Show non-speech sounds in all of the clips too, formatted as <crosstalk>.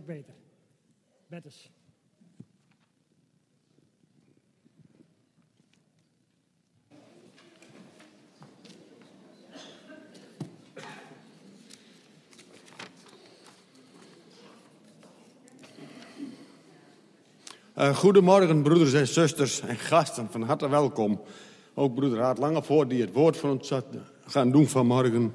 stuk beter. Eh, goedemorgen, broeders en zusters en gasten. Van harte welkom. Ook broeder Haat Langevoort, die het woord voor ons zat gaan doen vanmorgen.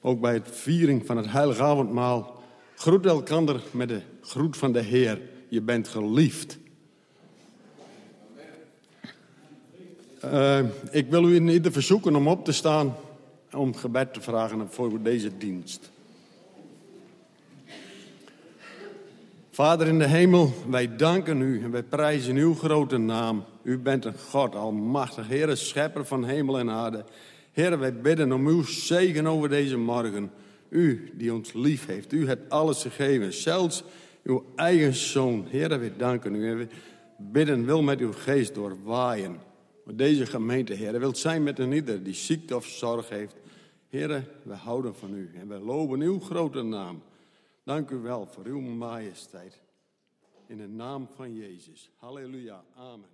Ook bij het viering van het heilige avondmaal. Groet elkander met de groet van de Heer. Je bent geliefd. Eh, ik wil u in ieder verzoeken om op te staan om gebed te vragen voor deze dienst. Vader in de hemel, wij danken u en wij prijzen uw grote naam. U bent een God, almachtig, Heere, schepper van hemel en aarde. Heere, wij bidden om uw zegen over deze morgen. U die ons lief heeft, u hebt alles gegeven, zelfs uw eigen zoon. Heere, wij danken u we bidden, wil met uw geest doorwaaien. Maar deze gemeente, Heere, wilt zijn met een ieder die ziekte of zorg heeft. Heere, we houden van u en we loven uw grote naam. Dank u wel voor uw majesteit. In de naam van Jezus. Halleluja. Amen.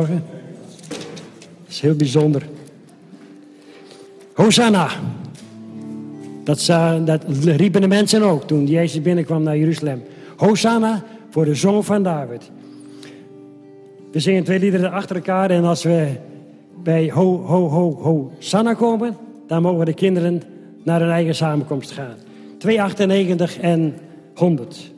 Dat is heel bijzonder. Hosanna. Dat, dat riepen de mensen ook toen Jezus binnenkwam naar Jeruzalem. Hosanna voor de zoon van David. We zingen twee liederen achter elkaar en als we bij ho, ho, ho, Hosanna komen, dan mogen de kinderen naar hun eigen samenkomst gaan. 298 en 100.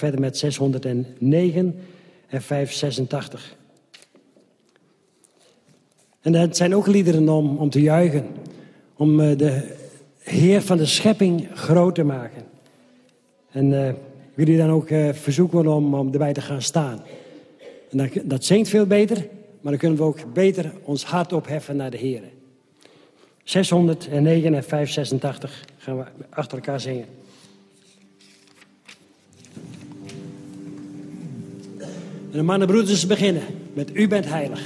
Verder met 609 en 586. En dat zijn ook liederen om, om te juichen. Om eh, de Heer van de schepping groot te maken. En eh, ik wil jullie dan ook eh, verzoeken om, om erbij te gaan staan. En dat, dat zingt veel beter, maar dan kunnen we ook beter ons hart opheffen naar de Heer. 609 en 586 gaan we achter elkaar zingen. En de mannen en broeders beginnen met U bent heilig.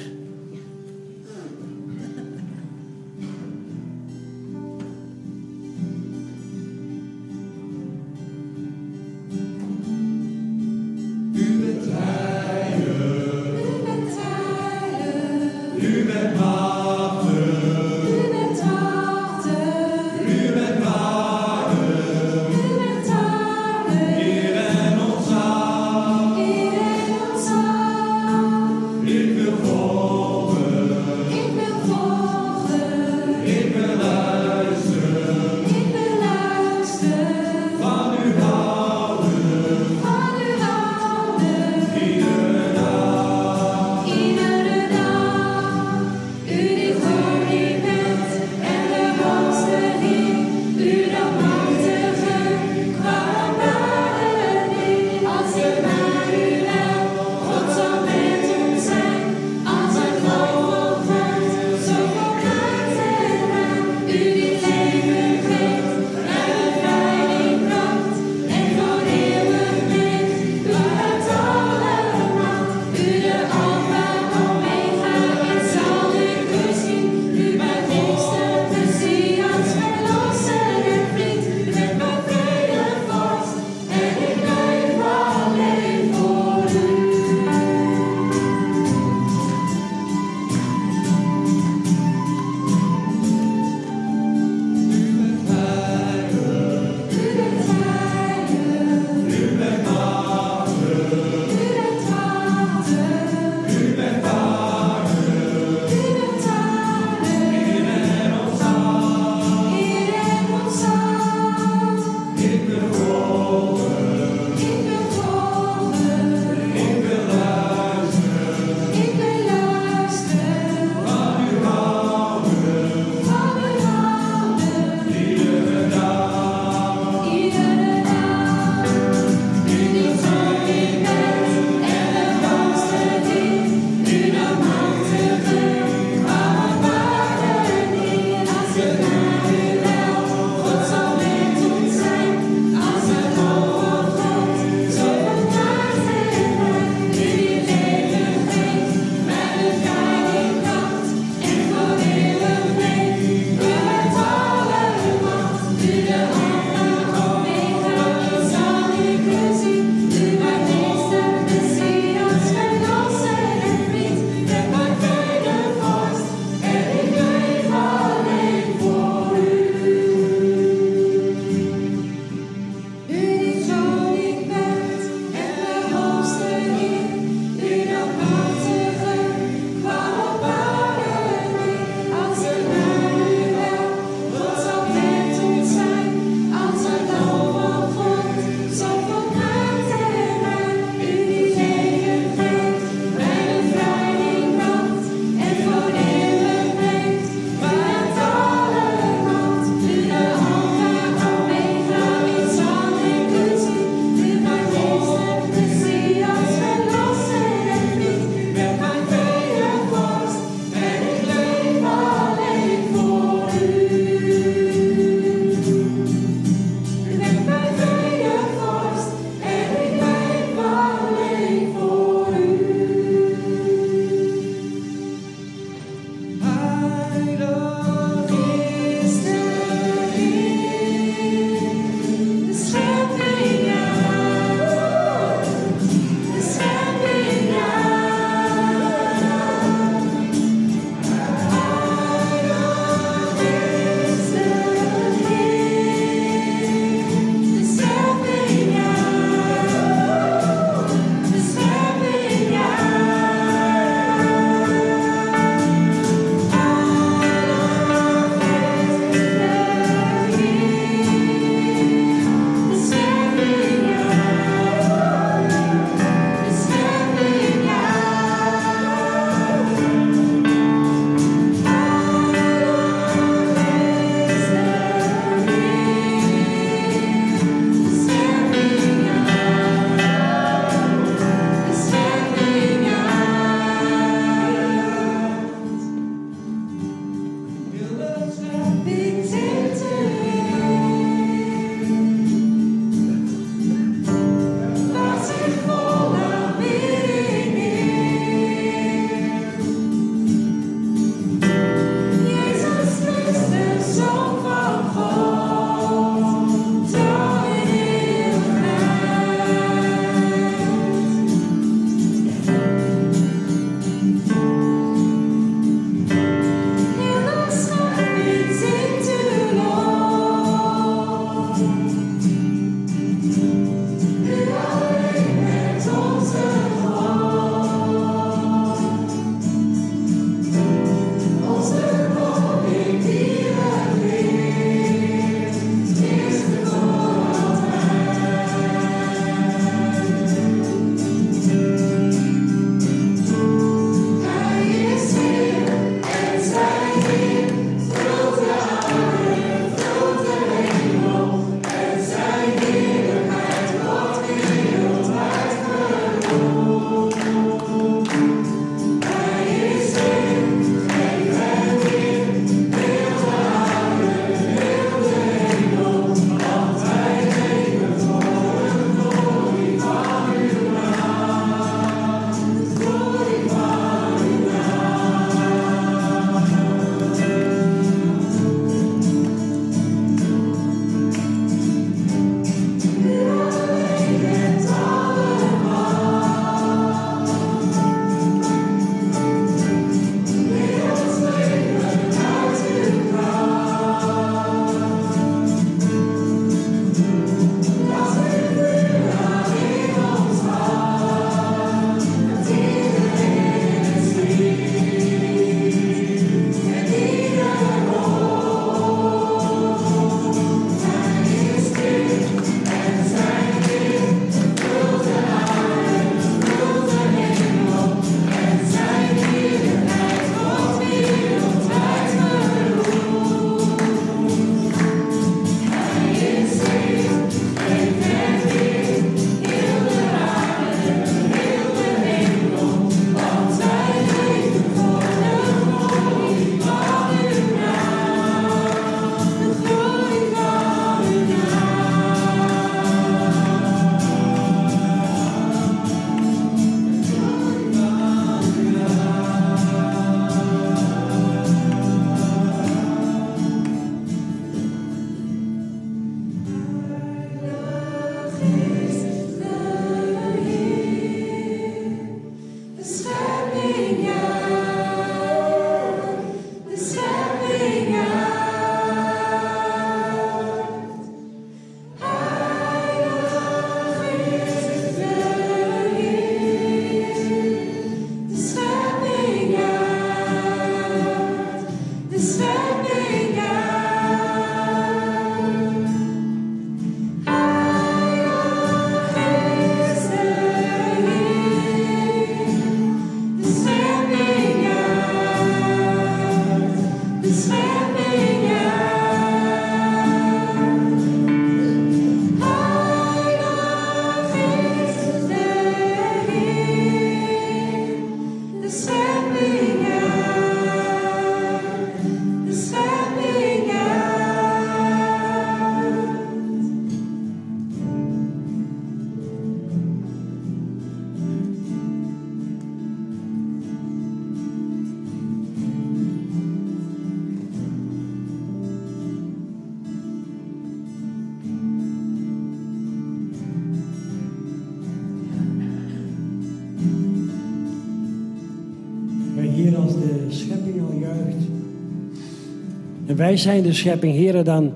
Wij zijn de schepping, heren, dan,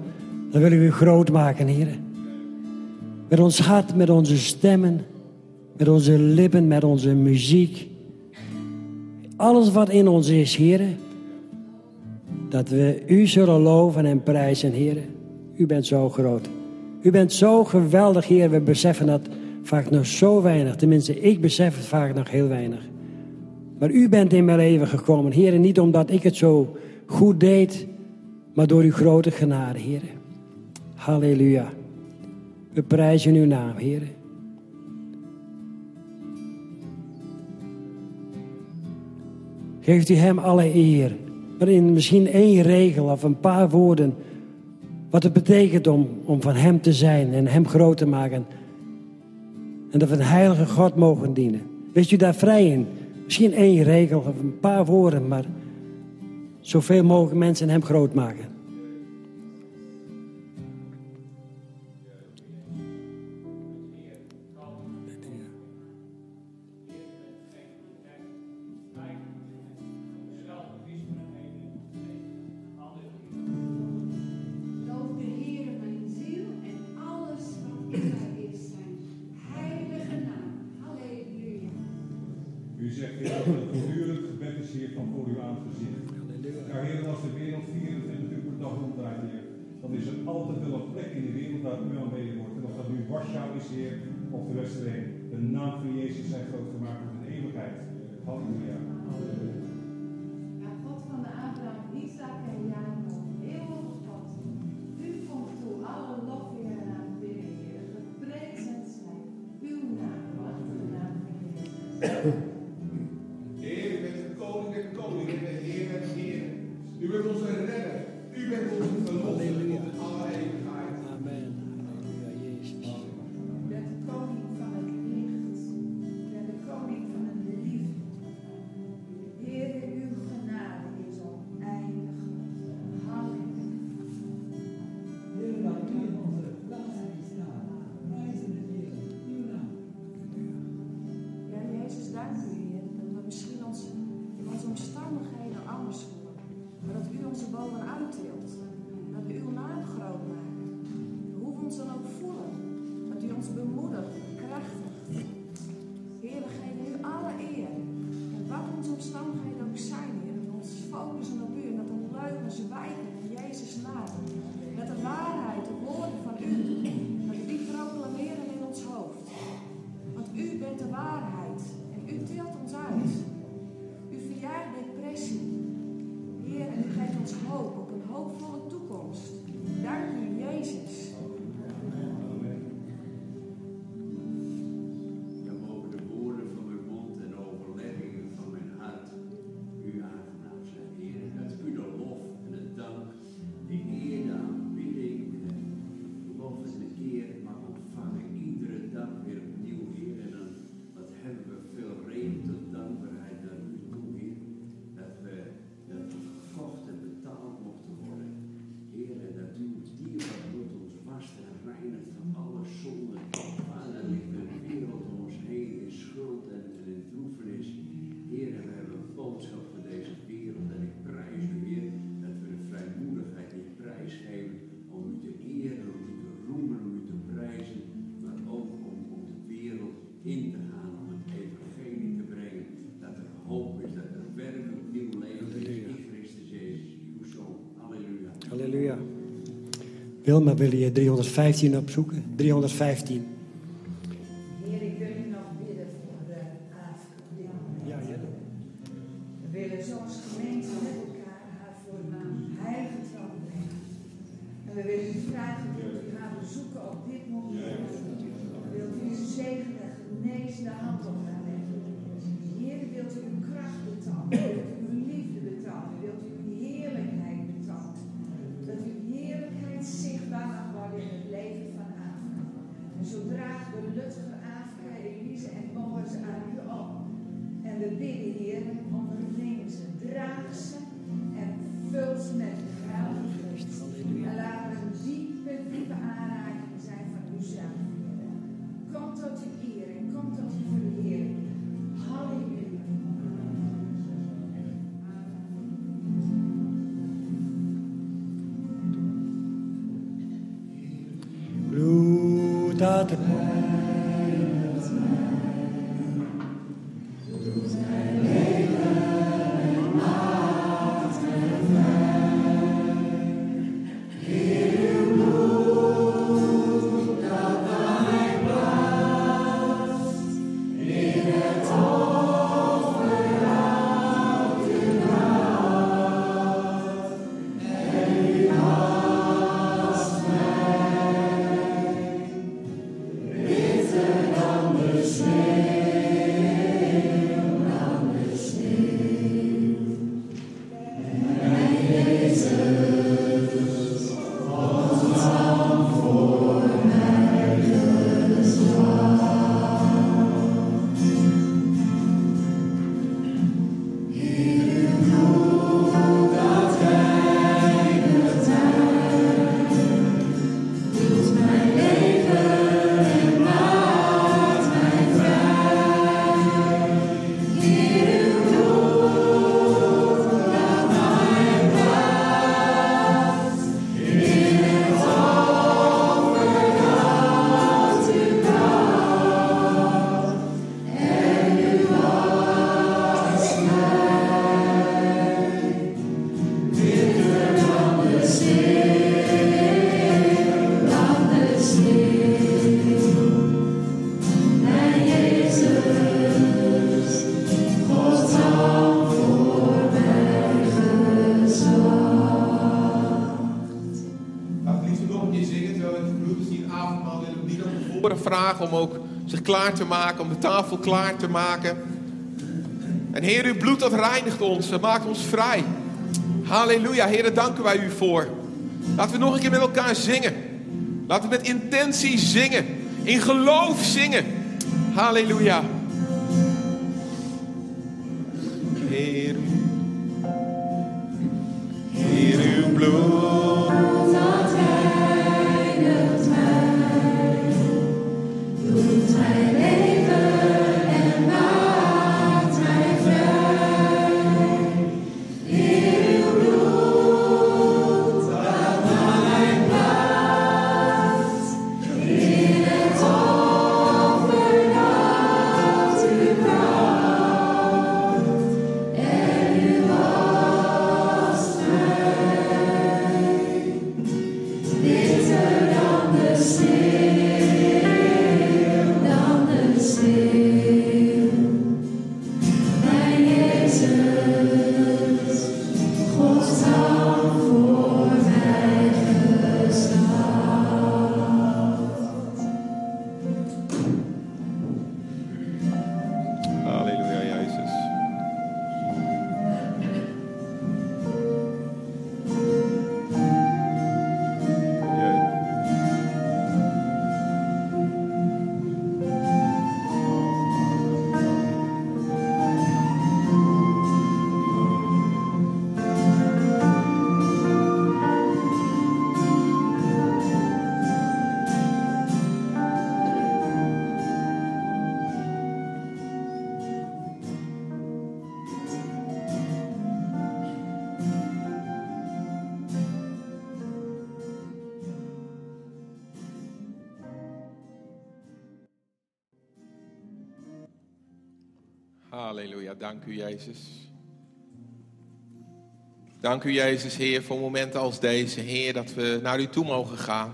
dan willen we u groot maken, heren. Met ons hart, met onze stemmen, met onze lippen, met onze muziek. Alles wat in ons is, heren. Dat we u zullen loven en prijzen, heren. U bent zo groot. U bent zo geweldig, Heer. We beseffen dat vaak nog zo weinig. Tenminste, ik besef het vaak nog heel weinig. Maar u bent in mijn leven gekomen, Heer. Niet omdat ik het zo goed deed, maar door uw grote genade, Heer. Halleluja. We prijzen uw naam, Heer. Geeft u hem alle eer. Maar in misschien één regel of een paar woorden wat het betekent om, om van Hem te zijn en Hem groot te maken. En dat we een heilige God mogen dienen. Wees u daar vrij in. Misschien één regel of een paar woorden, maar zoveel mogelijk mensen Hem groot maken. appliceert of de. De naam van Jezus zijn groot gemaakt tot de eeuwigheid. Halleluja. Wilma, wil je 315 opzoeken? 315. Om ook zich klaar te maken, om de tafel klaar te maken. En Heer, uw bloed dat reinigt ons, dat maakt ons vrij. Halleluja, Heer, danken wij u voor. Laten we nog een keer met elkaar zingen. Laten we met intentie zingen, in geloof zingen. Halleluja. Dank u Jezus. Dank u Jezus, Heer, voor momenten als deze, Heer, dat we naar u toe mogen gaan.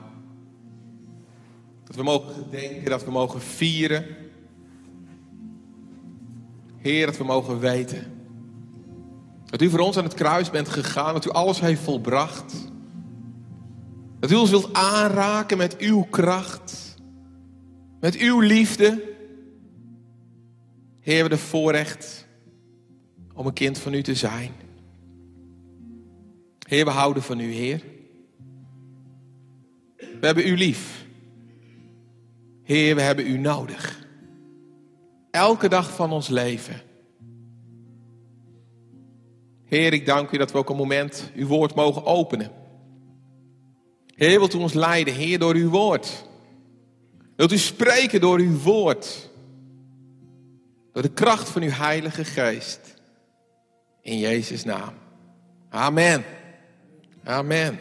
Dat we mogen gedenken, dat we mogen vieren. Heer, dat we mogen weten. Dat u voor ons aan het kruis bent gegaan, dat u alles heeft volbracht. Dat u ons wilt aanraken met uw kracht, met uw liefde. Heer, we de voorrecht om een kind van u te zijn. Heer, we houden van u, Heer. We hebben u lief. Heer, we hebben u nodig. Elke dag van ons leven. Heer, ik dank u dat we ook een moment uw woord mogen openen. Heer, wilt u ons leiden, Heer, door uw woord. Wilt u spreken door uw woord. Door de kracht van uw Heilige Geest. In Jezus' naam. Amen. Amen.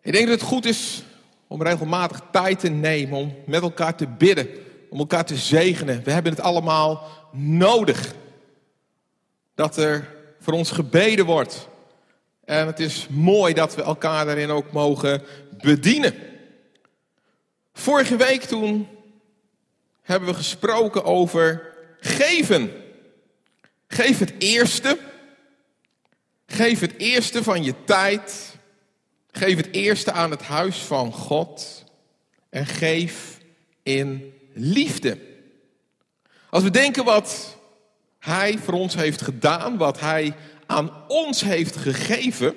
Ik denk dat het goed is om regelmatig tijd te nemen om met elkaar te bidden, om elkaar te zegenen. We hebben het allemaal nodig. Dat er voor ons gebeden wordt. En het is mooi dat we elkaar daarin ook mogen bedienen. Vorige week toen hebben we gesproken over geven. Geef het eerste. Geef het eerste van je tijd. Geef het eerste aan het huis van God. En geef in liefde. Als we denken wat Hij voor ons heeft gedaan, wat Hij aan ons heeft gegeven.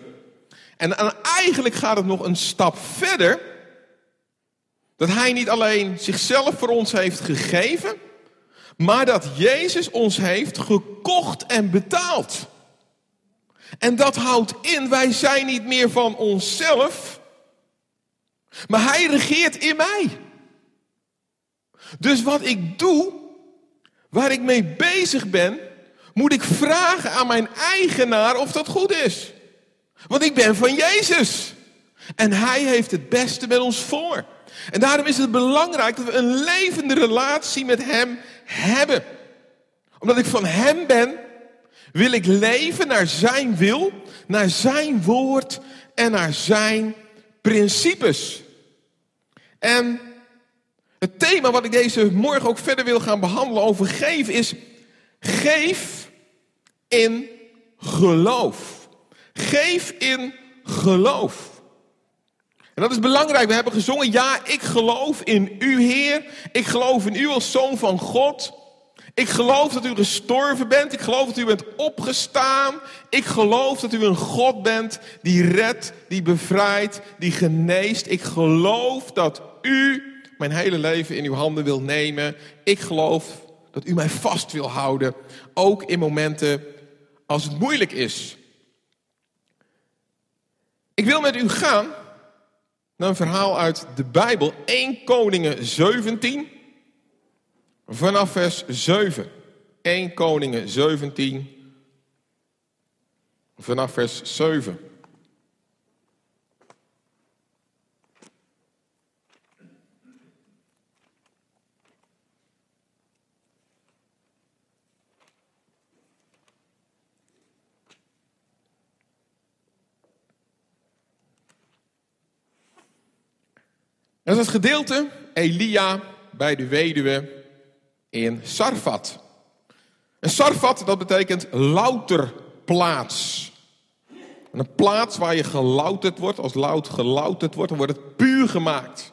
En eigenlijk gaat het nog een stap verder. Dat Hij niet alleen zichzelf voor ons heeft gegeven, maar dat Jezus ons heeft gekocht en betaald. En dat houdt in, wij zijn niet meer van onszelf, maar Hij regeert in mij. Dus wat ik doe, waar ik mee bezig ben, moet ik vragen aan mijn eigenaar of dat goed is. Want ik ben van Jezus. En Hij heeft het beste met ons voor. En daarom is het belangrijk dat we een levende relatie met Hem hebben. Omdat ik van Hem ben, wil ik leven naar Zijn wil, naar Zijn woord en naar Zijn principes. En het thema wat ik deze morgen ook verder wil gaan behandelen over geven is geef in geloof. Geef in geloof. En dat is belangrijk. We hebben gezongen, ja, ik geloof in u, Heer. Ik geloof in u als zoon van God. Ik geloof dat u gestorven bent. Ik geloof dat u bent opgestaan. Ik geloof dat u een God bent die redt, die bevrijdt, die geneest. Ik geloof dat u mijn hele leven in uw handen wil nemen. Ik geloof dat u mij vast wil houden, ook in momenten als het moeilijk is. Ik wil met u gaan naar een verhaal uit de Bijbel, 1 Koningen 17, vanaf vers 7. 1 Koningen 17, vanaf vers 7. Dat is het gedeelte Elia bij de weduwe in Sarfat. En Sarfat, dat betekent louter plaats. En een plaats waar je gelouterd wordt, als lout gelouterd wordt, dan wordt het puur gemaakt.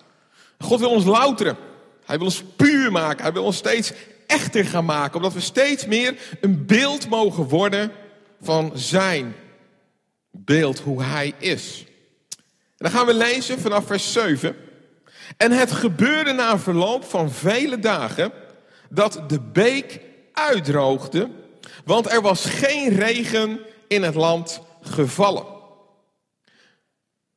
God wil ons louteren. Hij wil ons puur maken. Hij wil ons steeds echter gaan maken. Omdat we steeds meer een beeld mogen worden van zijn beeld, hoe hij is. En dan gaan we lezen vanaf vers 7. En het gebeurde na verloop van vele dagen dat de beek uitdroogde, want er was geen regen in het land gevallen.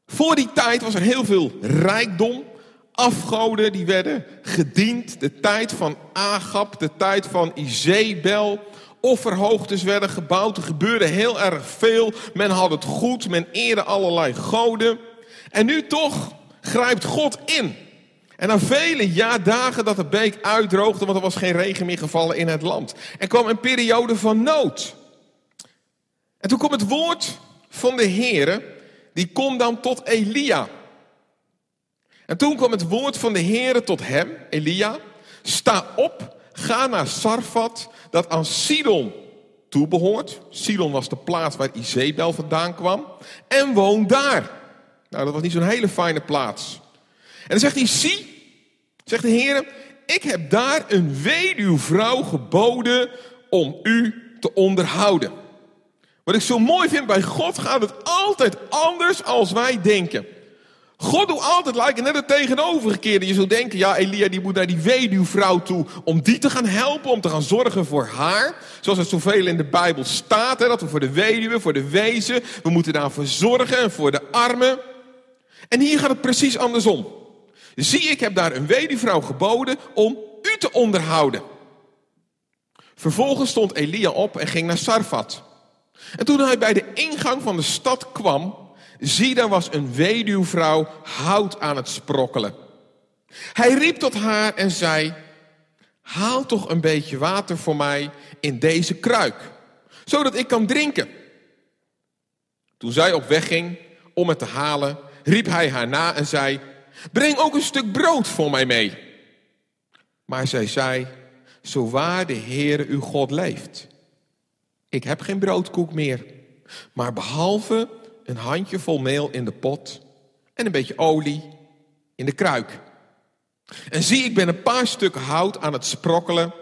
Voor die tijd was er heel veel rijkdom. Afgoden die werden gediend. De tijd van Agab, de tijd van Izebel. Offerhoogtes werden gebouwd. Er gebeurde heel erg veel. Men had het goed. Men eerde allerlei goden. En nu toch grijpt God in. En na vele jaardagen dat de beek uitdroogde, want er was geen regen meer gevallen in het land. Er kwam een periode van nood. En toen kwam het woord van de Heere, die komt dan tot Elia. En toen kwam het woord van de Heere tot hem, Elia. Sta op, ga naar Sarfat, dat aan Sidon toebehoort. Sidon was de plaats waar Izebel vandaan kwam. En woon daar. Nou, dat was niet zo'n hele fijne plaats. En dan zegt hij, zie, zegt de Heer, ik heb daar een weduwvrouw geboden om u te onderhouden. Wat ik zo mooi vind, bij God gaat het altijd anders als wij denken. God doet altijd lijken net het tegenovergekeerde. Je zou denken, ja Elia die moet naar die weduwvrouw toe om die te gaan helpen, om te gaan zorgen voor haar. Zoals het zoveel in de Bijbel staat, hè, dat we voor de weduwe, voor de wezen, we moeten daarvoor zorgen en voor de armen. En hier gaat het precies andersom. Zie, ik heb daar een weduwvrouw geboden om u te onderhouden. Vervolgens stond Elia op en ging naar Sarfat. En toen hij bij de ingang van de stad kwam, zie daar was een weduwvrouw hout aan het sprokkelen. Hij riep tot haar en zei, haal toch een beetje water voor mij in deze kruik, zodat ik kan drinken. Toen zij op weg ging om het te halen, riep hij haar na en zei, breng ook een stuk brood voor mij mee. Maar zij zei, zo waar de Heere uw God leeft. Ik heb geen broodkoek meer, maar behalve een handjevol meel in de pot en een beetje olie in de kruik. En zie, ik ben een paar stukken hout aan het sprokkelen.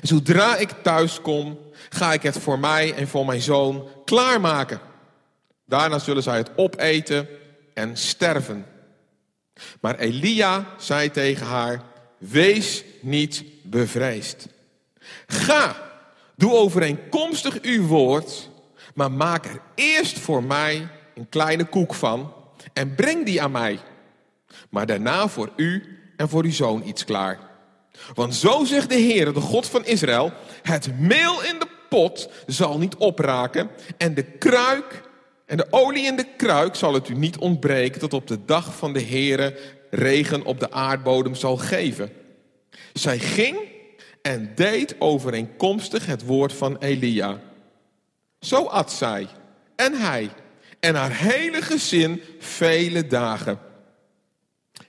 En zodra ik thuis kom, ga ik het voor mij en voor mijn zoon klaarmaken. Daarna zullen zij het opeten en sterven. Maar Elia zei tegen haar, wees niet bevreesd. Ga, doe overeenkomstig uw woord, maar maak er eerst voor mij een kleine koek van en breng die aan mij. Maar daarna voor u en voor uw zoon iets klaar. Want zo zegt de Heer, de God van Israël, het meel in de pot zal niet opraken en de kruik en de olie in de kruik zal het u niet ontbreken tot op de dag van de Heere regen op de aardbodem zal geven. Zij ging en deed overeenkomstig het woord van Elia. Zo at zij en hij en haar hele gezin vele dagen.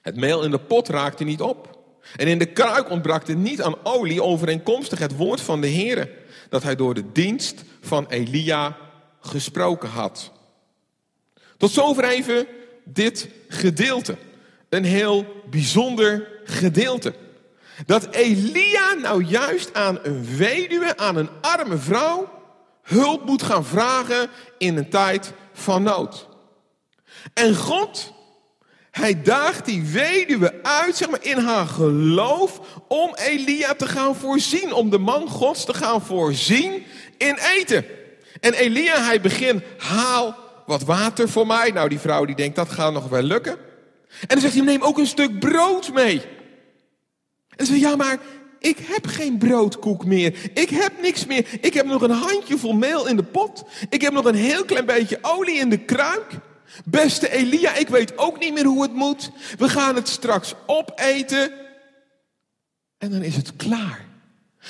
Het meel in de pot raakte niet op. En in de kruik ontbrak er niet aan olie overeenkomstig het woord van de Heere, dat hij door de dienst van Elia gesproken had. Tot zover even dit gedeelte. Een heel bijzonder gedeelte. Dat Elia nou juist aan een weduwe, aan een arme vrouw, hulp moet gaan vragen in een tijd van nood. En God, hij daagt die weduwe uit, zeg maar, in haar geloof, om Elia te gaan voorzien, om de man Gods te gaan voorzien in eten. En Elia, hij begint, haal wat water voor mij. Nou, die vrouw die denkt, dat gaat nog wel lukken. En dan zegt hij, neem ook een stuk brood mee. En ze zegt, ja, maar ik heb geen broodkoek meer. Ik heb niks meer. Ik heb nog een handjevol meel in de pot. Ik heb nog een heel klein beetje olie in de kruik. Beste Elia, ik weet ook niet meer hoe het moet. We gaan het straks opeten. En dan is het klaar.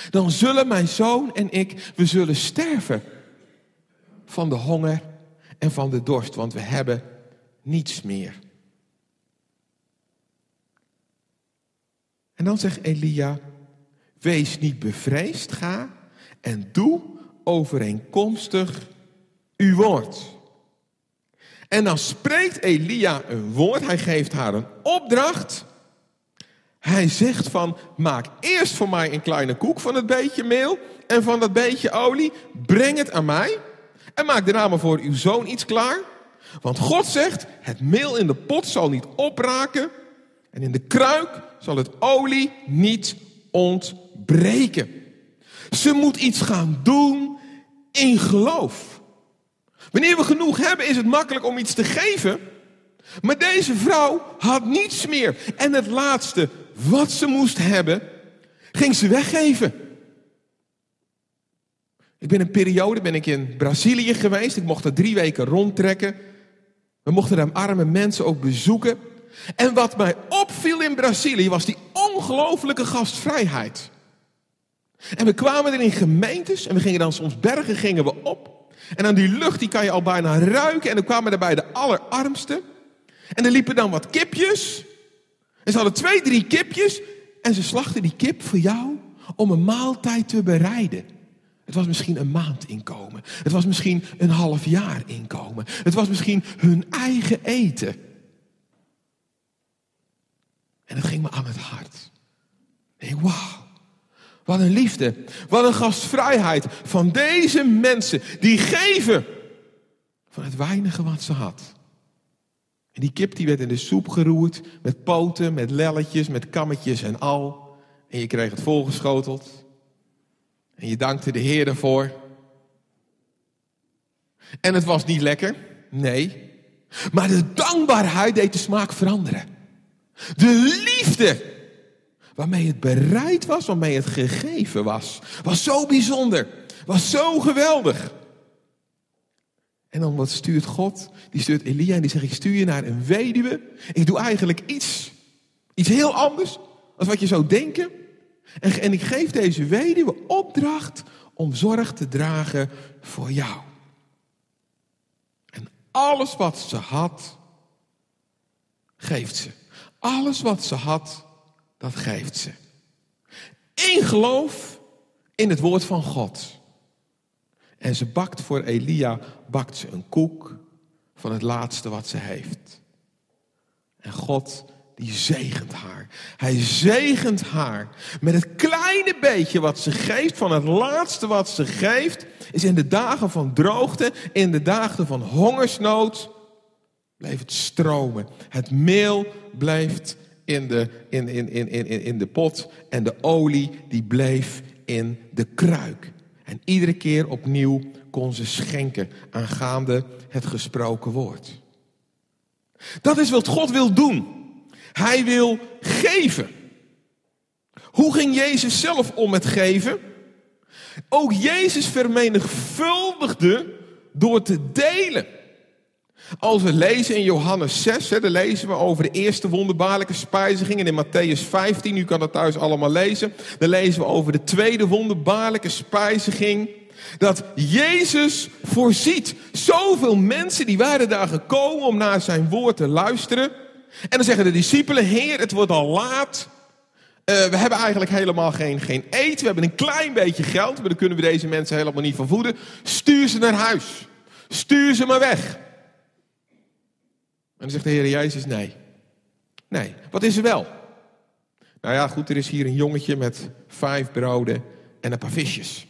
Dan zullen mijn zoon en ik, we zullen sterven. Van de honger en van de dorst, want we hebben niets meer. En dan zegt Elia, wees niet bevreesd, ga en doe overeenkomstig uw woord. En dan spreekt Elia een woord, hij geeft haar een opdracht. Hij zegt van, maak eerst voor mij een kleine koek van het beetje meel en van dat beetje olie, breng het aan mij. En maak daarna maar voor uw zoon iets klaar. Want God zegt, het meel in de pot zal niet opraken. En in de kruik zal het olie niet ontbreken. Ze moet iets gaan doen in geloof. Wanneer we genoeg hebben, is het makkelijk om iets te geven. Maar deze vrouw had niets meer. En het laatste wat ze moest hebben, ging ze weggeven. Ik ben een periode ben ik in Brazilië geweest. Ik mocht er drie weken rondtrekken. We mochten daar arme mensen ook bezoeken. En wat mij opviel in Brazilië was die ongelooflijke gastvrijheid. En we kwamen er in gemeentes en we gingen dan soms bergen gingen we op. En aan die lucht die kan je al bijna ruiken. En dan kwamen er bij de allerarmsten. En er liepen dan wat kipjes. En ze hadden twee, drie kipjes. En ze slachten die kip voor jou om een maaltijd te bereiden. Het was misschien een maand inkomen. Het was misschien een half jaar inkomen. Het was misschien hun eigen eten. En het ging me aan het hart. Denk, wauw. Wat een liefde. Wat een gastvrijheid van deze mensen. Die geven van het weinige wat ze had. En die kip die werd in de soep geroerd. Met poten, met lelletjes, met kammetjes en al. En je kreeg het volgeschoteld. En je dankte de Heer ervoor. En het was niet lekker. Nee. Maar de dankbaarheid deed de smaak veranderen. De liefde waarmee het bereid was, waarmee het gegeven was, was zo bijzonder, was zo geweldig. En dan wat stuurt God? Die stuurt Elia en die zegt, ik stuur je naar een weduwe. Ik doe eigenlijk iets, iets heel anders dan wat je zou denken. En, en ik geef deze weduwe opdracht om zorg te dragen voor jou. En alles wat ze had, geeft ze. Alles wat ze had, dat geeft ze. In geloof in het woord van God. En ze bakt voor Elia, bakt ze een koek van het laatste wat ze heeft. En God die zegent haar. Hij zegent haar met het kleine beetje wat ze geeft, van het laatste wat ze geeft, is in de dagen van droogte, in de dagen van hongersnood, bleef het stromen. Het meel blijft in de, in, in, in, in, in de pot en de olie die bleef in de kruik. En iedere keer opnieuw kon ze schenken aangaande het gesproken woord. Dat is wat God wil doen. Hij wil geven. Hoe ging Jezus zelf om met geven? Ook Jezus vermenigvuldigde door te delen. Als we lezen in Johannes 6, hè, dan lezen we over de eerste wonderbaarlijke spijziging. En in Matthäus 15, u kan dat thuis allemaal lezen. Dan lezen we over de tweede wonderbaarlijke spijziging. Dat Jezus voorziet. Zoveel mensen die waren daar gekomen om naar zijn woord te luisteren. En dan zeggen de discipelen, Heer, het wordt al laat. Uh, we hebben eigenlijk helemaal geen, geen eten. We hebben een klein beetje geld, maar daar kunnen we deze mensen helemaal niet van voeden. Stuur ze naar huis. Stuur ze maar weg. En dan zegt de Heer Jezus, nee. Nee, wat is er wel? Nou ja, goed, er is hier een jongetje met vijf broden en een paar visjes.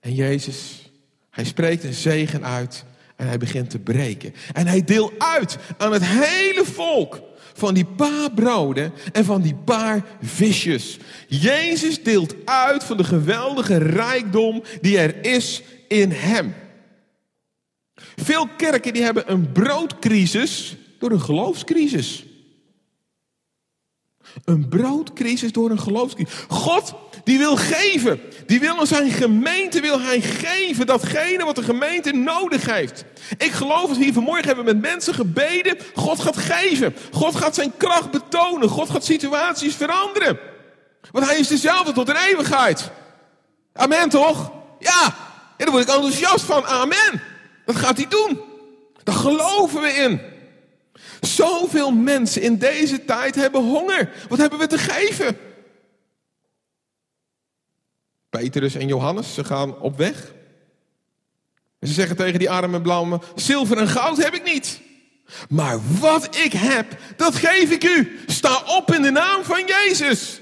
En Jezus, hij spreekt een zegen uit en hij begint te breken. En hij deelt uit aan het hele volk van die paar broden en van die paar visjes. Jezus deelt uit van de geweldige rijkdom die er is in hem. Veel kerken die hebben een broodcrisis door een geloofscrisis. Een broodcrisis door een geloofscrisis. God die wil geven. Die wil aan zijn gemeente wil hij geven datgene wat de gemeente nodig heeft. Ik geloof dat we hier vanmorgen hebben met mensen gebeden. God gaat geven. God gaat zijn kracht betonen. God gaat situaties veranderen. Want hij is dezelfde tot in eeuwigheid. Amen toch? Ja. En daar word ik enthousiast van. Amen. Dat gaat hij doen. Daar geloven we in. Zoveel mensen in deze tijd hebben honger. Wat hebben we te geven? Petrus en Johannes, ze gaan op weg. En ze zeggen tegen die arme blauwe, zilver en goud heb ik niet. Maar wat ik heb, dat geef ik u. Sta op in de naam van Jezus.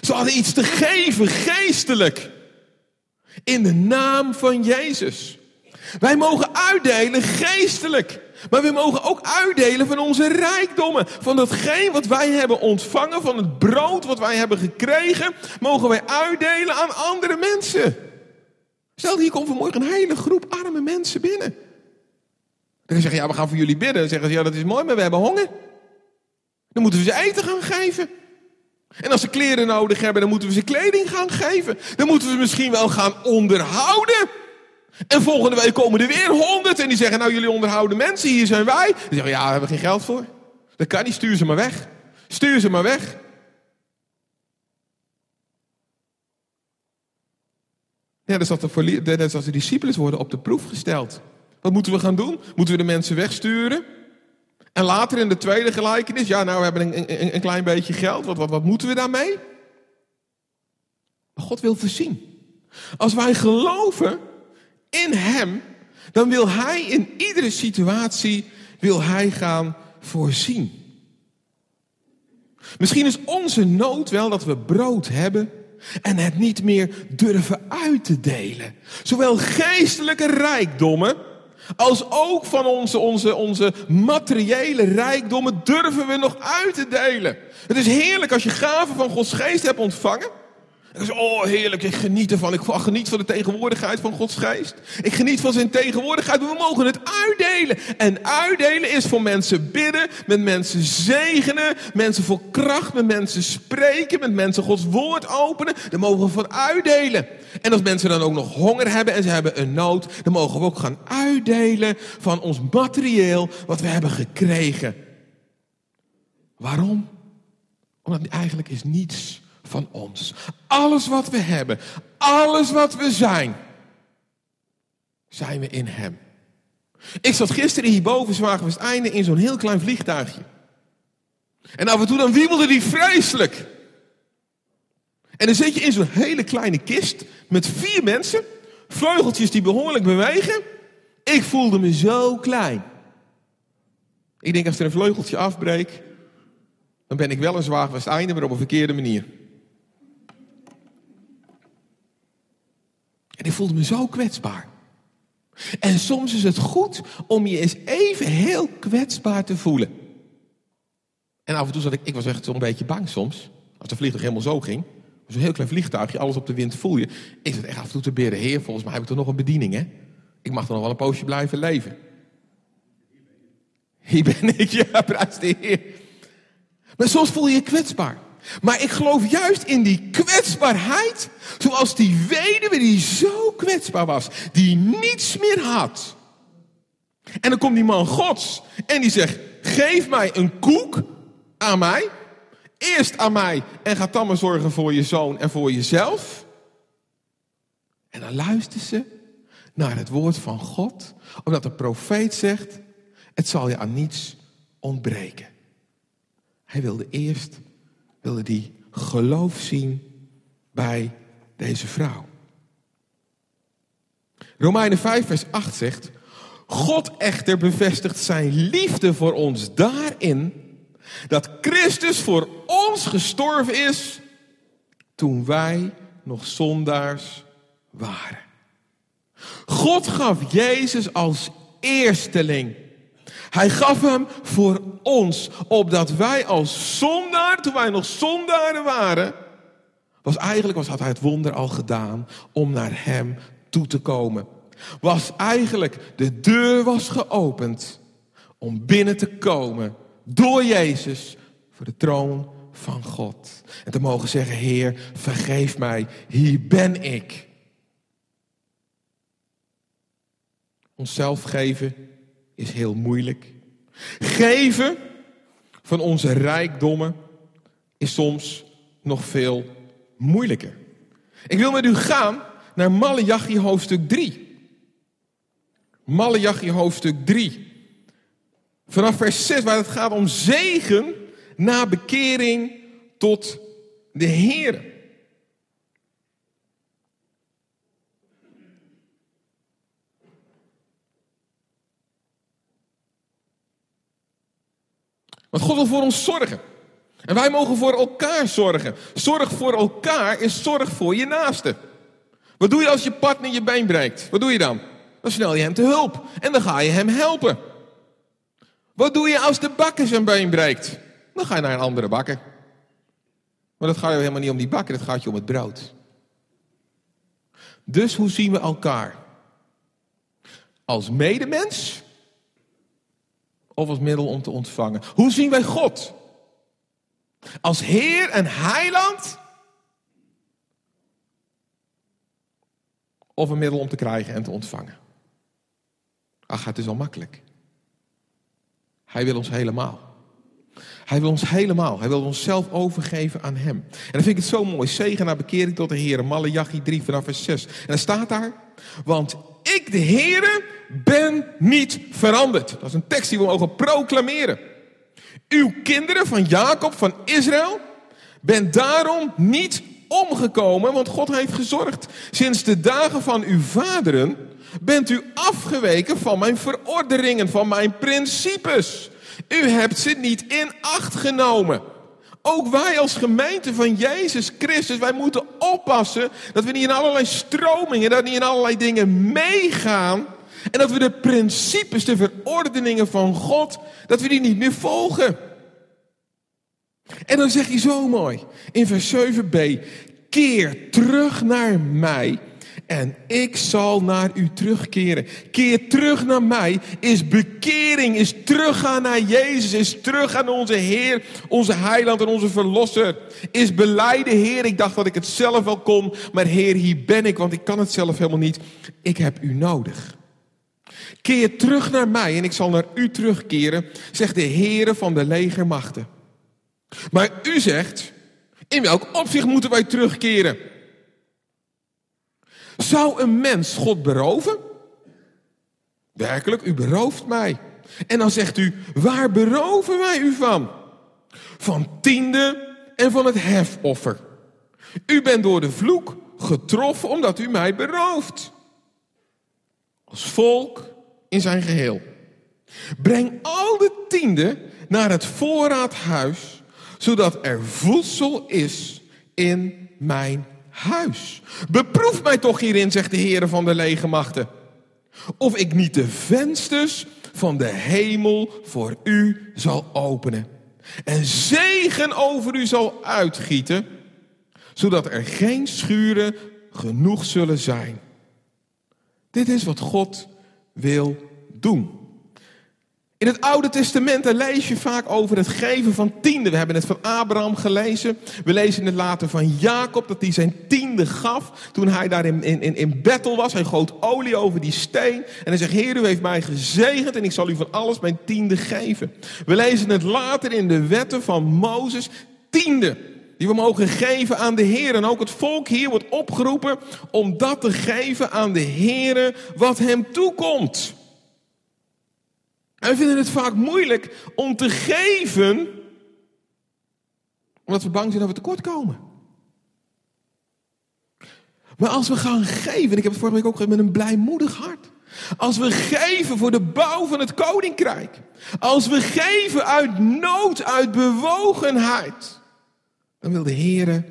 Ze hadden iets te geven, geestelijk. In de naam van Jezus. Wij mogen uitdelen geestelijk. Maar we mogen ook uitdelen van onze rijkdommen. Van datgene wat wij hebben ontvangen, van het brood wat wij hebben gekregen, mogen wij uitdelen aan andere mensen. Stel, hier komt vanmorgen een hele groep arme mensen binnen. Dan zeggen ja, we gaan voor jullie bidden. Dan zeggen ze, ja, dat is mooi, maar we hebben honger. Dan moeten we ze eten gaan geven. En als ze kleren nodig hebben, dan moeten we ze kleding gaan geven. Dan moeten we ze misschien wel gaan onderhouden. En volgende week komen er weer honderd en die zeggen, nou jullie onderhouden mensen, hier zijn wij. Die zeggen, ja, we hebben geen geld voor. Dat kan niet, stuur ze maar weg. Stuur ze maar weg. Ja, dat de, net de discipelen worden op de proef gesteld. Wat moeten we gaan doen? Moeten we de mensen wegsturen? En later in de tweede gelijkenis, ja, nou we hebben een, een, een klein beetje geld. Wat, wat, wat moeten we daarmee? Maar God wil voorzien. Als wij geloven in Hem, dan wil Hij in iedere situatie wil Hij gaan voorzien. Misschien is onze nood wel dat we brood hebben en het niet meer durven uit te delen. Zowel geestelijke rijkdommen als ook van onze, onze, onze materiële rijkdommen durven we nog uit te delen. Het is heerlijk als je gaven van Gods geest hebt ontvangen. Ik zeg, oh heerlijk, ik geniet ervan. Ik geniet van de tegenwoordigheid van Gods geest. Ik geniet van zijn tegenwoordigheid. We mogen het uitdelen. En uitdelen is voor mensen bidden, met mensen zegenen, mensen voor kracht, met mensen spreken, met mensen Gods woord openen. Daar mogen we van uitdelen. En als mensen dan ook nog honger hebben en ze hebben een nood, dan mogen we ook gaan uitdelen van ons materieel wat we hebben gekregen. Waarom? Omdat eigenlijk is niets van ons. Alles wat we hebben, alles wat we zijn, zijn we in Hem. Ik zat gisteren hierboven, zwagen we het einde, in zo'n heel klein vliegtuigje. En af en toe dan wiebelde die vreselijk. En dan zit je in zo'n hele kleine kist met vier mensen, vleugeltjes die behoorlijk bewegen. Ik voelde me zo klein. Ik denk als er een vleugeltje afbreekt, dan ben ik wel een zwaar einde, maar op een verkeerde manier. En ik voelde me zo kwetsbaar. En soms is het goed om je eens even heel kwetsbaar te voelen. En af en toe zat ik, ik was echt zo'n beetje bang soms. Als de vliegtuig helemaal zo ging. Zo'n heel klein vliegtuigje, alles op de wind voel je. Ik zat echt af en toe te bidden. Heer, volgens mij heb ik toch nog een bediening, hè? Ik mag er nog wel een poosje blijven leven. Hier ben ik, <laughs> ja, prijs de Heer. Maar soms voel je je kwetsbaar. Maar ik geloof juist in die kwetsbaarheid, zoals die weduwe die zo kwetsbaar was, die niets meer had. En dan komt die man Gods en die zegt, geef mij een koek aan mij, eerst aan mij en ga dan maar zorgen voor je zoon en voor jezelf. En dan luistert ze naar het woord van God, omdat de profeet zegt, het zal je aan niets ontbreken. Hij wilde eerst wilde die geloof zien bij deze vrouw. Romeinen 5, vers 8 zegt: God echter bevestigt zijn liefde voor ons daarin dat Christus voor ons gestorven is toen wij nog zondaars waren. God gaf Jezus als eersteling hij gaf hem voor ons, opdat wij als zondaar, toen wij nog zondaren waren, was eigenlijk, was, had hij het wonder al gedaan om naar hem toe te komen. Was eigenlijk, de deur was geopend om binnen te komen door Jezus voor de troon van God. En te mogen zeggen, Heer, vergeef mij, hier ben ik. Onszelf geven is heel moeilijk. Geven van onze rijkdommen is soms nog veel moeilijker. Ik wil met u gaan naar Malachi hoofdstuk 3. Malachi hoofdstuk 3. Vanaf vers 6, waar het gaat om zegen na bekering tot de Heer. Want God wil voor ons zorgen. En wij mogen voor elkaar zorgen. Zorg voor elkaar is zorg voor je naaste. Wat doe je als je partner je been breekt? Wat doe je dan? Dan snel je hem te hulp. En dan ga je hem helpen. Wat doe je als de bakker zijn been breekt? Dan ga je naar een andere bakker. Maar dat gaat helemaal niet om die bakker, dat gaat je om het brood. Dus hoe zien we elkaar? Als medemens of als middel om te ontvangen. Hoe zien wij God? Als Heer en Heiland? Of een middel om te krijgen en te ontvangen? Ach, het is al makkelijk. Hij wil ons helemaal. Hij wil ons helemaal. Hij wil onszelf overgeven aan hem. En dan vind ik het zo mooi. Zegen naar bekering tot de Heer. Malachi 3 vanaf vers 6. En dan staat daar. Want ik, de Heere, ben niet veranderd. Dat is een tekst die we mogen proclameren. Uw kinderen van Jacob, van Israël, bent daarom niet omgekomen, want God heeft gezorgd. Sinds de dagen van uw vaderen bent u afgeweken van mijn verordeningen, van mijn principes. U hebt ze niet in acht genomen. Ook wij als gemeente van Jezus Christus, wij moeten oppassen dat we niet in allerlei stromingen, dat we niet in allerlei dingen meegaan. En dat we de principes, de verordeningen van God, dat we die niet meer volgen. En dan zegt hij zo mooi in vers 7b, Keer terug naar mij en ik zal naar u terugkeren. Keer terug naar mij is bekering, is teruggaan naar Jezus, is teruggaan naar onze Heer, onze Heiland en onze Verlosser. Is beleiden, Heer, ik dacht dat ik het zelf wel kon, maar Heer, hier ben ik, want ik kan het zelf helemaal niet. Ik heb u nodig. Keer terug naar mij en ik zal naar u terugkeren, zegt de Heere van de legermachten. Maar u zegt, in welk opzicht moeten wij terugkeren? Zou een mens God beroven? Werkelijk, u berooft mij. En dan zegt u, waar beroven wij u van? Van tiende en van het hefoffer. U bent door de vloek getroffen omdat u mij berooft. Als volk in zijn geheel. Breng al de tiende naar het voorraadhuis, zodat er voedsel is in mijn huis. Beproef mij toch hierin, zegt de Heer van de legermachten. Of ik niet de vensters van de hemel voor u zal openen. En zegen over u zal uitgieten, zodat er geen schuren genoeg zullen zijn. Dit is wat God wil doen. In het Oude Testament lees je vaak over het geven van tiende. We hebben het van Abraham gelezen. We lezen het later van Jacob, dat hij zijn tiende gaf. Toen hij daar in, in, in Bethel was. Hij goot olie over die steen. En hij zegt, Heer, u heeft mij gezegend en ik zal u van alles mijn tiende geven. We lezen het later in de wetten van Mozes. Tiende, die we mogen geven aan de Heer. En ook het volk hier wordt opgeroepen om dat te geven aan de Heer wat hem toekomt. We vinden het vaak moeilijk om te geven, omdat we bang zijn dat we tekort komen. Maar als we gaan geven, en ik heb het vorige week ook gezegd met een blijmoedig hart. Als we geven voor de bouw van het koninkrijk. Als we geven uit nood, uit bewogenheid. Dan wil de Heer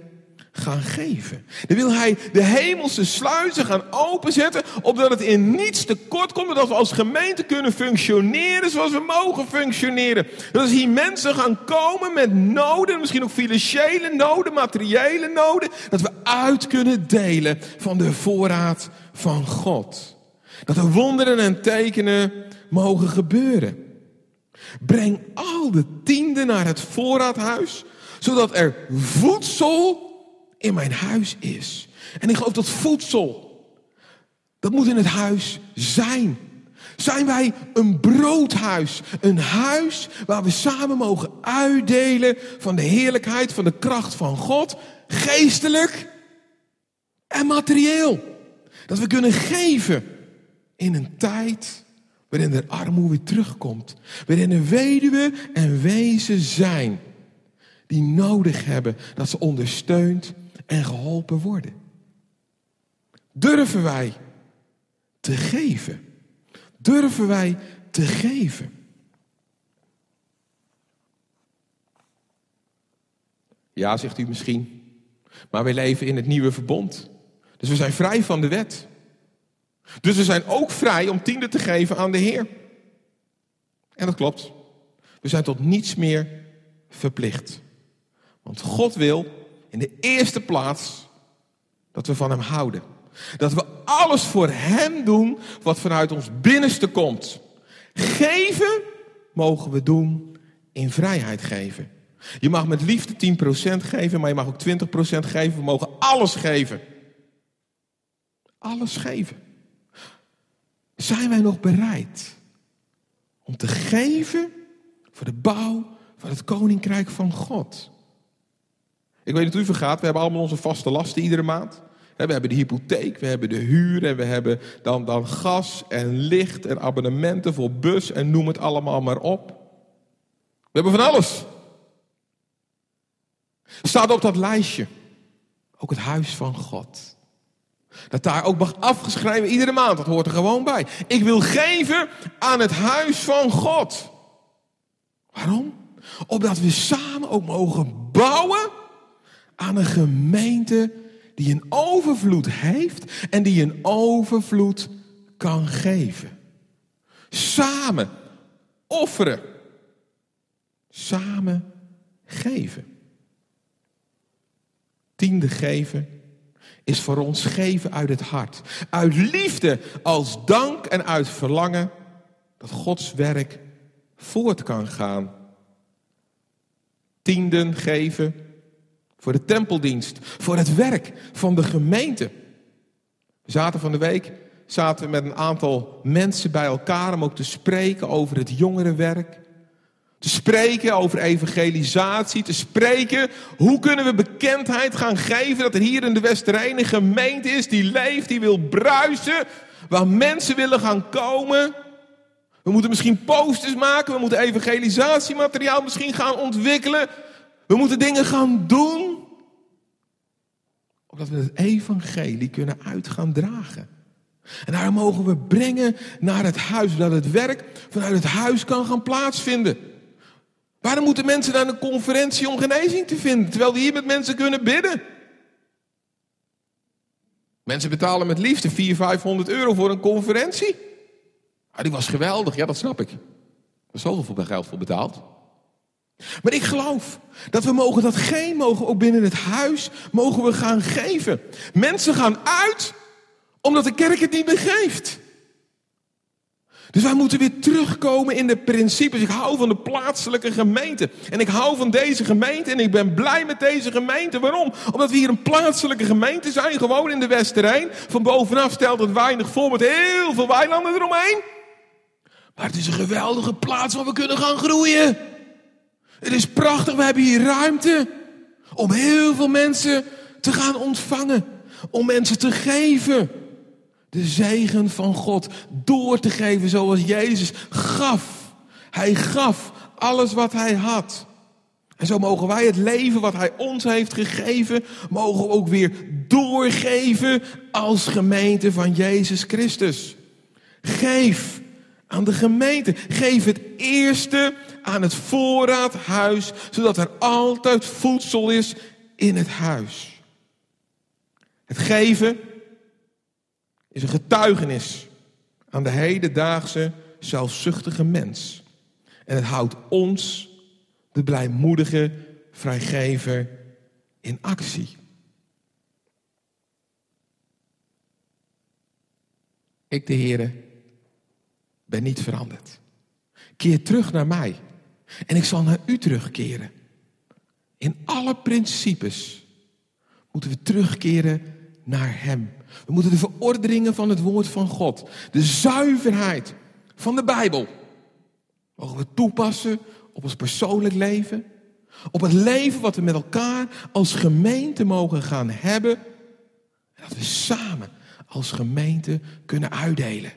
gaan geven. Dan wil hij de hemelse sluizen gaan openzetten, opdat het in niets tekort komt, dat we als gemeente kunnen functioneren zoals we mogen functioneren. Dat als hier mensen gaan komen met noden, misschien ook financiële noden, materiële noden, dat we uit kunnen delen van de voorraad van God. Dat er wonderen en tekenen mogen gebeuren. Breng al de tienden naar het voorraadhuis, zodat er voedsel in mijn huis is. En ik geloof dat voedsel, dat moet in het huis zijn. Zijn wij een broodhuis, een huis waar we samen mogen uitdelen van de heerlijkheid, van de kracht van God, geestelijk en materieel. Dat we kunnen geven in een tijd waarin de armoede weer terugkomt, waarin er weduwe en wezen zijn die nodig hebben dat ze ondersteund en geholpen worden. Durven wij te geven? Durven wij te geven? Ja, zegt u misschien. Maar wij leven in het nieuwe verbond. Dus we zijn vrij van de wet. Dus we zijn ook vrij om tiende te geven aan de Heer. En dat klopt. We zijn tot niets meer verplicht. Want God wil in de eerste plaats dat we van Hem houden. Dat we alles voor Hem doen wat vanuit ons binnenste komt. Geven mogen we doen in vrijheid geven. Je mag met liefde 10% geven, maar je mag ook 20% geven. We mogen alles geven. Alles geven. Zijn wij nog bereid om te geven voor de bouw van het koninkrijk van God? Ik weet niet hoe u vergaat, we hebben allemaal onze vaste lasten iedere maand. We hebben de hypotheek, we hebben de huur en we hebben dan, dan gas en licht en abonnementen voor bus en noem het allemaal maar op. We hebben van alles. Staat op dat lijstje ook het huis van God. Dat daar ook mag afgeschreven iedere maand, dat hoort er gewoon bij. Ik wil geven aan het huis van God. Waarom? Opdat we samen ook mogen bouwen aan een gemeente die een overvloed heeft en die een overvloed kan geven. Samen offeren. Samen geven. Tiende geven is voor ons geven uit het hart. Uit liefde als dank en uit verlangen dat Gods werk voort kan gaan. Tienden geven voor de tempeldienst, voor het werk van de gemeente. We zaten van de week zaten we met een aantal mensen bij elkaar om ook te spreken over het jongerenwerk. Te spreken over evangelisatie, te spreken hoe kunnen we bekendheid gaan geven dat er hier in de Westerijn een gemeente is die leeft, die wil bruisen, waar mensen willen gaan komen. We moeten misschien posters maken, we moeten evangelisatiemateriaal misschien gaan ontwikkelen. We moeten dingen gaan doen. Opdat we het evangelie kunnen uit gaan dragen. En daar mogen we brengen naar het huis, zodat het werk vanuit het huis kan gaan plaatsvinden. Waarom moeten mensen naar een conferentie om genezing te vinden, terwijl we hier met mensen kunnen bidden? Mensen betalen met liefde 400, 500 euro voor een conferentie. Ah, die was geweldig, ja dat snap ik. Er is zoveel geld voor betaald. Maar ik geloof dat we mogen dat geen mogen ook binnen het huis mogen we gaan geven. Mensen gaan uit omdat de kerk het niet meer geeft. Dus wij moeten weer terugkomen in de principes. Ik hou van de plaatselijke gemeente. En ik hou van deze gemeente en ik ben blij met deze gemeente. Waarom? Omdat we hier een plaatselijke gemeente zijn, gewoon in de Westerijn. Van bovenaf stelt het weinig voor met heel veel weilanden eromheen. Maar het is een geweldige plaats waar we kunnen gaan groeien. Het is prachtig, we hebben hier ruimte om heel veel mensen te gaan ontvangen. Om mensen te geven de zegen van God door te geven zoals Jezus gaf. Hij gaf alles wat hij had. En zo mogen wij het leven wat hij ons heeft gegeven, mogen we ook weer doorgeven als gemeente van Jezus Christus. Geef aan de gemeente. Geef het eerste aan het voorraadhuis, zodat er altijd voedsel is in het huis. Het geven is een getuigenis aan de hedendaagse zelfzuchtige mens. En het houdt ons, de blijmoedige vrijgever, in actie. Ik, de Heere, ben niet veranderd. Keer terug naar mij en ik zal naar u terugkeren. In alle principes moeten we terugkeren naar Hem. We moeten de verordeningen van het woord van God, de zuiverheid van de Bijbel, mogen we toepassen op ons persoonlijk leven, op het leven wat we met elkaar als gemeente mogen gaan hebben. En dat we samen als gemeente kunnen uitdelen.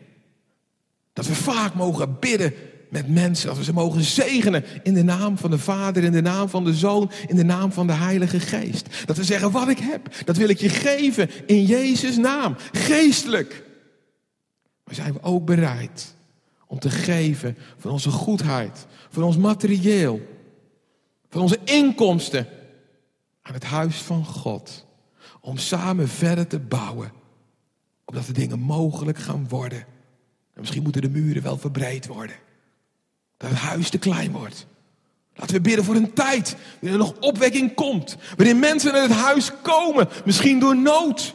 Dat we vaak mogen bidden met mensen. Dat we ze mogen zegenen in de naam van de Vader, in de naam van de Zoon, in de naam van de Heilige Geest. Dat we zeggen, wat ik heb, dat wil ik je geven in Jezus' naam. Geestelijk. Maar zijn we ook bereid om te geven van onze goedheid, van ons materieel, van onze inkomsten aan het huis van God. Om samen verder te bouwen, opdat de dingen mogelijk gaan worden. En misschien moeten de muren wel verbreid worden. Dat het huis te klein wordt. Laten we bidden voor een tijd waarin er nog opwekking komt. Waarin mensen naar het huis komen, misschien door nood.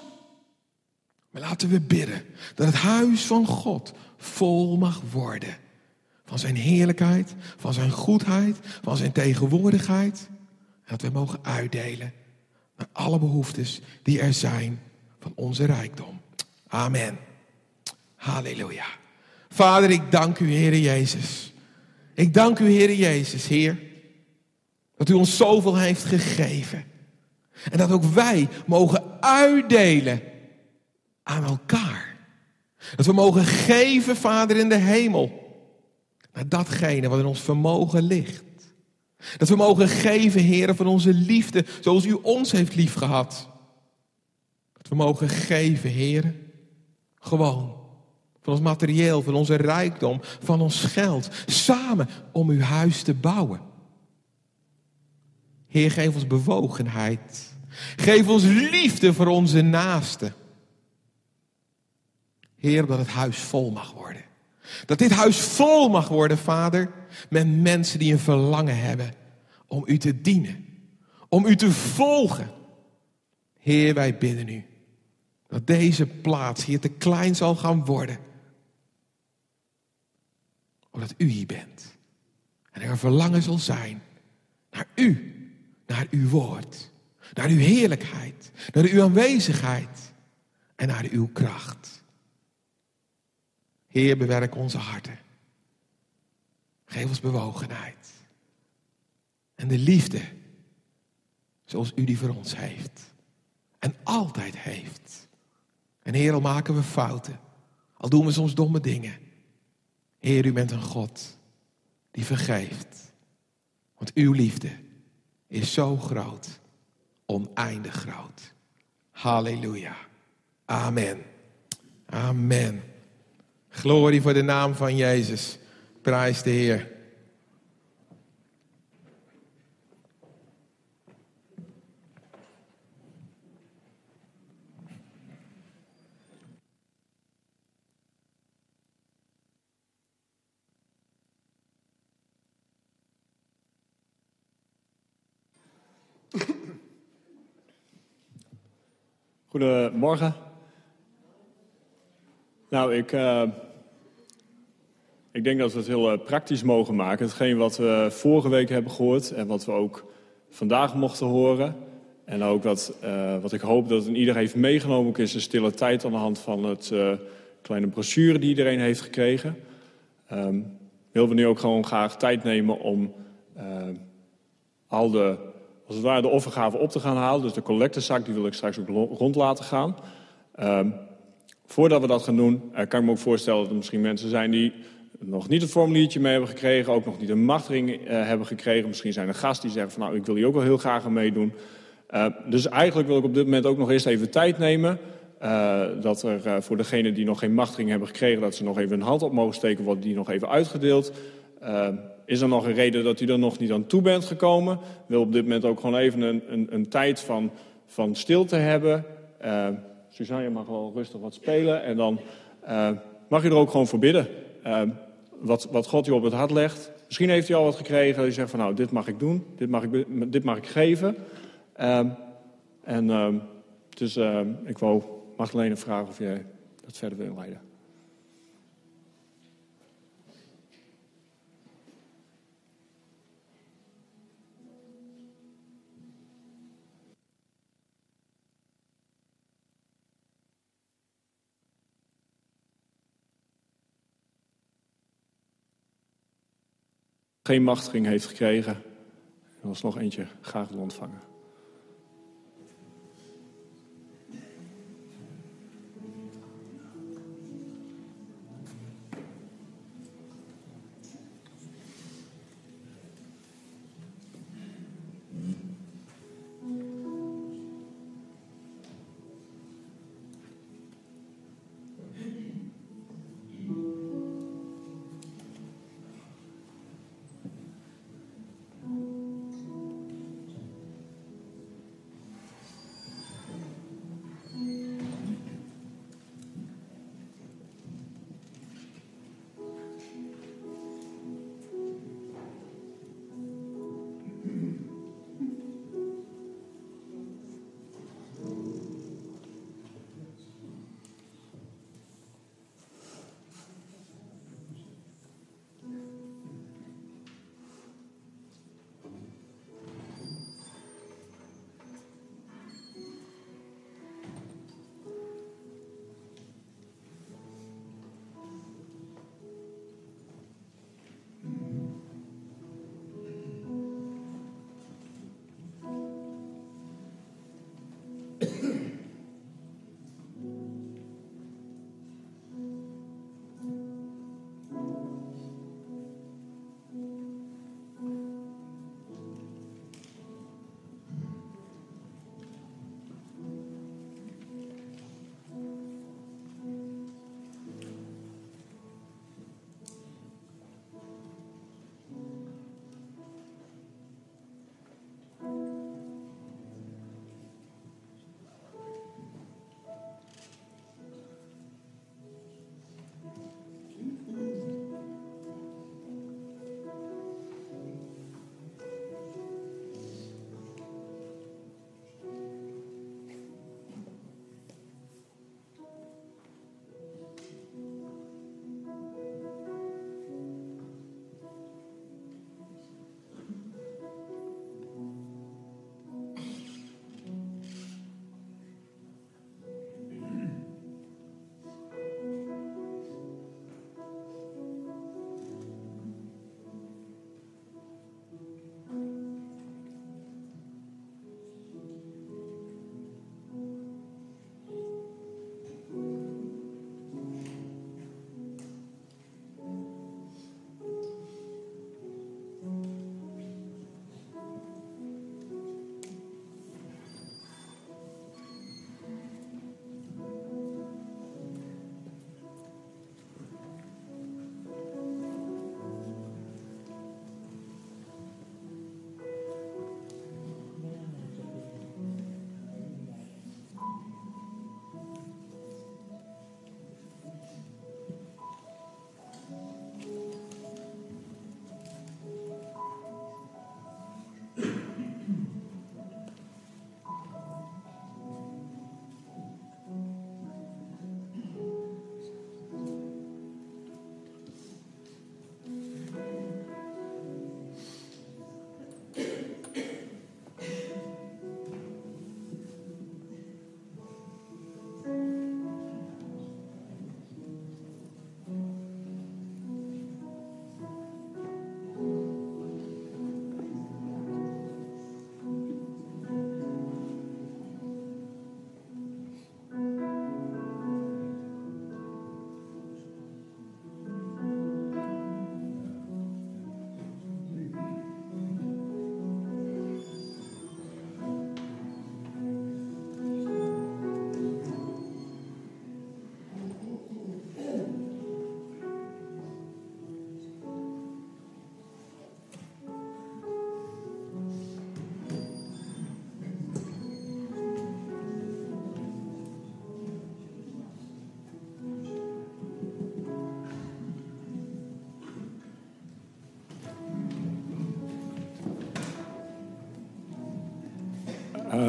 Maar laten we bidden dat het huis van God vol mag worden. Van zijn heerlijkheid, van zijn goedheid, van zijn tegenwoordigheid. En dat we mogen uitdelen naar alle behoeftes die er zijn van onze rijkdom. Amen. Halleluja. Vader, ik dank u, Heer Jezus. Ik dank u, Heer Jezus, Heer, dat u ons zoveel heeft gegeven. En dat ook wij mogen uitdelen aan elkaar. Dat we mogen geven, Vader in de hemel, naar datgene wat in ons vermogen ligt. Dat we mogen geven, Heer, van onze liefde, zoals u ons heeft liefgehad. Dat we mogen geven, Heer, gewoon van ons materieel, van onze rijkdom, van ons geld. Samen om uw huis te bouwen. Heer, geef ons bewogenheid. Geef ons liefde voor onze naasten. Heer, dat het huis vol mag worden. Dat dit huis vol mag worden, Vader, met mensen die een verlangen hebben om u te dienen. Om u te volgen. Heer, wij bidden u dat deze plaats hier te klein zal gaan worden. Omdat u hier bent. En er een verlangen zal zijn naar u, naar uw woord, naar uw heerlijkheid, naar uw aanwezigheid en naar uw kracht. Heer, bewerk onze harten. Geef ons bewogenheid. En de liefde zoals u die voor ons heeft. En altijd heeft. En Heer, al maken we fouten. Al doen we soms domme dingen. Heer, u bent een God die vergeeft. Want uw liefde is zo groot, oneindig groot. Halleluja. Amen. Amen. Glorie voor de naam van Jezus. Prijs de Heer. Goedemorgen. Nou, ik, uh, ik denk dat we het heel uh, praktisch mogen maken. Hetgeen wat we vorige week hebben gehoord en wat we ook vandaag mochten horen. En ook wat, uh, wat ik hoop dat ieder heeft meegenomen, ook is een stille tijd aan de hand van het kleine brochure die iedereen heeft gekregen. Um, willen we nu ook gewoon graag tijd nemen om al de als het ware de offergave op te gaan halen. Dus de collectezak, die wil ik straks ook rond laten gaan. Um, voordat we dat gaan doen, uh, kan ik me ook voorstellen dat er misschien mensen zijn die nog niet het formuliertje mee hebben gekregen, ook nog niet een machtiging uh, hebben gekregen. Misschien zijn er gasten die zeggen van nou, ik wil hier ook wel heel graag aan meedoen. Uh, dus eigenlijk wil ik op dit moment ook nog eerst even tijd nemen. dat er voor degenen die nog geen machtiging hebben gekregen, dat ze nog even een hand op mogen steken, wordt die nog even uitgedeeld. Is er nog een reden dat u er nog niet aan toe bent gekomen? Wil op dit moment ook gewoon even een, een, een tijd van, van stilte hebben. Uh, Suzanne, mag wel rustig wat spelen. En dan uh, mag u er ook gewoon voor bidden. Uh, wat, wat God u op het hart legt. Misschien heeft u al wat gekregen. Dat u zegt van nou, dit mag ik doen. Dit mag ik, dit mag ik geven. en dus ik wou Magdalene vragen of jij dat verder wil inleiden. Geen machtiging heeft gekregen. En nog eentje graag wil ontvangen.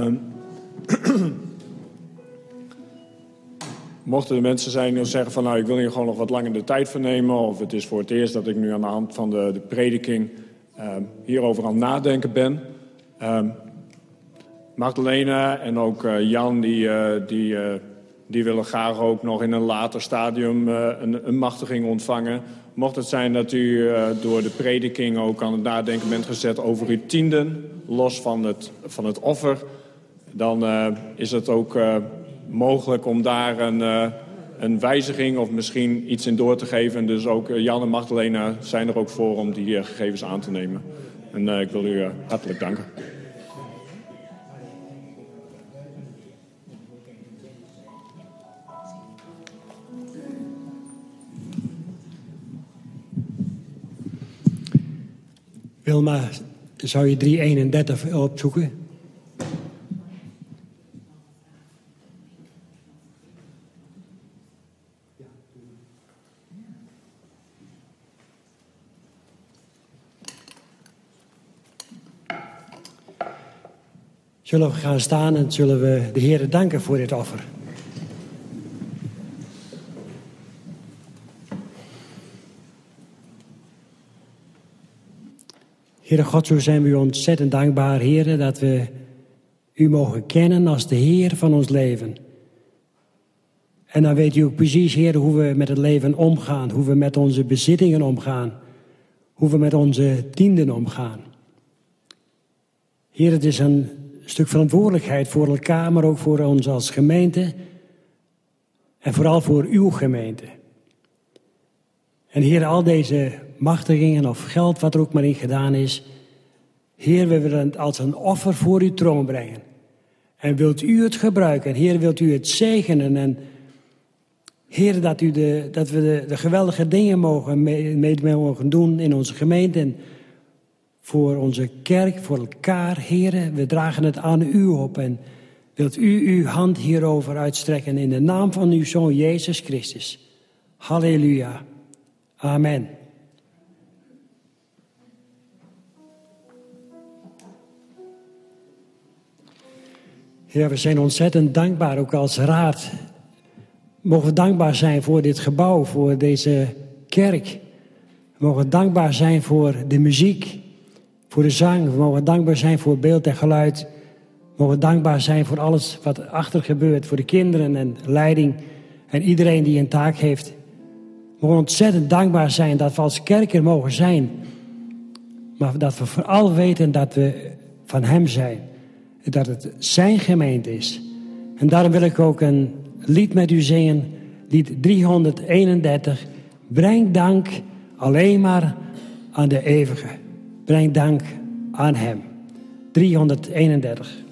Ehm, <clears throat> mochten er mensen zijn die zeggen van nou ik wil hier gewoon nog wat langer de tijd voor nemen of het is voor het eerst dat ik nu aan de hand van de, de prediking ehm, hierover aan het nadenken ben. Um, Magdalena en ook uh, Jan die, uh, die, uh, die willen graag ook nog in een later stadium een, een, machtiging ontvangen. Mocht het zijn dat u door de prediking ook aan het nadenken bent gezet over uw tienden, los van het, van het offer, dan is het ook mogelijk om daar een, uh, een wijziging of misschien iets in door te geven. Dus ook Jan en Magdalena zijn er ook voor om die gegevens aan te nemen. En ik wil u hartelijk danken. Wilma, zou je 331 opzoeken? Zullen we gaan staan en zullen we de Heer danken voor dit offer. Heere God, zo zijn we u ontzettend dankbaar, Heere, dat we u mogen kennen als de Heer van ons leven. En dan weet u ook precies, Heer, hoe we met het leven omgaan, hoe we met onze bezittingen omgaan, hoe we met onze tienden omgaan. Heer, het is een stuk verantwoordelijkheid voor elkaar, maar ook voor ons als gemeente. En vooral voor uw gemeente. En Heer, al deze machtigingen of geld, wat er ook maar in gedaan is. Heer, we willen het als een offer voor uw troon brengen. En wilt u het gebruiken? Heer, wilt u het zegenen? En Heer, dat, u de, dat we de, de geweldige dingen mogen, mee, mee mogen doen in onze gemeente. En voor onze kerk, voor elkaar, heren. We dragen het aan u op en wilt u uw hand hierover uitstrekken in de naam van uw Zoon Jezus Christus. Halleluja. Amen. Ja, we zijn ontzettend dankbaar, ook als raad. Mogen we dankbaar zijn voor dit gebouw, voor deze kerk. We mogen dankbaar zijn voor de muziek, voor de zang. We mogen dankbaar zijn voor beeld en geluid. We mogen dankbaar zijn voor alles wat achter gebeurt. Voor de kinderen en leiding. En iedereen die een taak heeft. We mogen ontzettend dankbaar zijn dat we als kerker mogen zijn. Maar dat we vooral weten dat we van Hem zijn. Dat het Zijn gemeente is. En daarom wil ik ook een lied met u zingen. Lied 331. Breng dank alleen maar aan de eeuwige. Breng dank aan Hem. 331.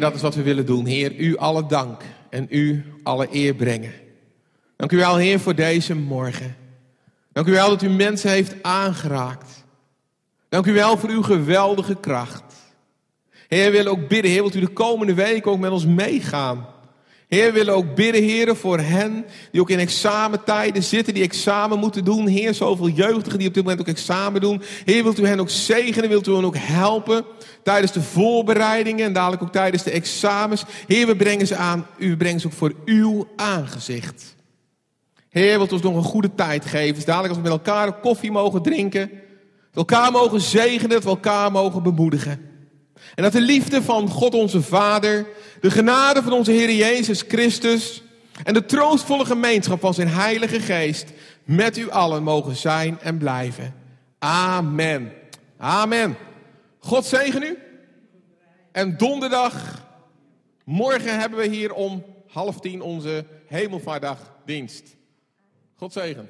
Dat is wat we willen doen. Heer, u alle dank en u alle eer brengen. Dank u wel, Heer, voor deze morgen. Dank u wel dat u mensen heeft aangeraakt. Dank u wel voor uw geweldige kracht. Heer, we willen ook bidden, Heer, wilt u de komende week ook met ons meegaan. Heer, we willen ook bidden, Heer, voor hen die ook in examentijden zitten, die examen moeten doen. Heer, zoveel jeugdigen die op dit moment ook examen doen. Heer, wilt u hen ook zegenen, wilt u hen ook helpen tijdens de voorbereidingen en dadelijk ook tijdens de examens. Heer, we brengen ze aan, u brengt ze ook voor uw aangezicht. Heer, wilt ons nog een goede tijd geven. Dus dadelijk als we met elkaar koffie mogen drinken, dat we elkaar mogen zegenen, dat we elkaar mogen bemoedigen. En dat de liefde van God onze Vader, de genade van onze Heer Jezus Christus en de troostvolle gemeenschap van zijn Heilige Geest met u allen mogen zijn en blijven. Amen. Amen. God zegen u. En donderdag, morgen hebben we hier om half tien onze hemelvaartdagdienst. God zegen.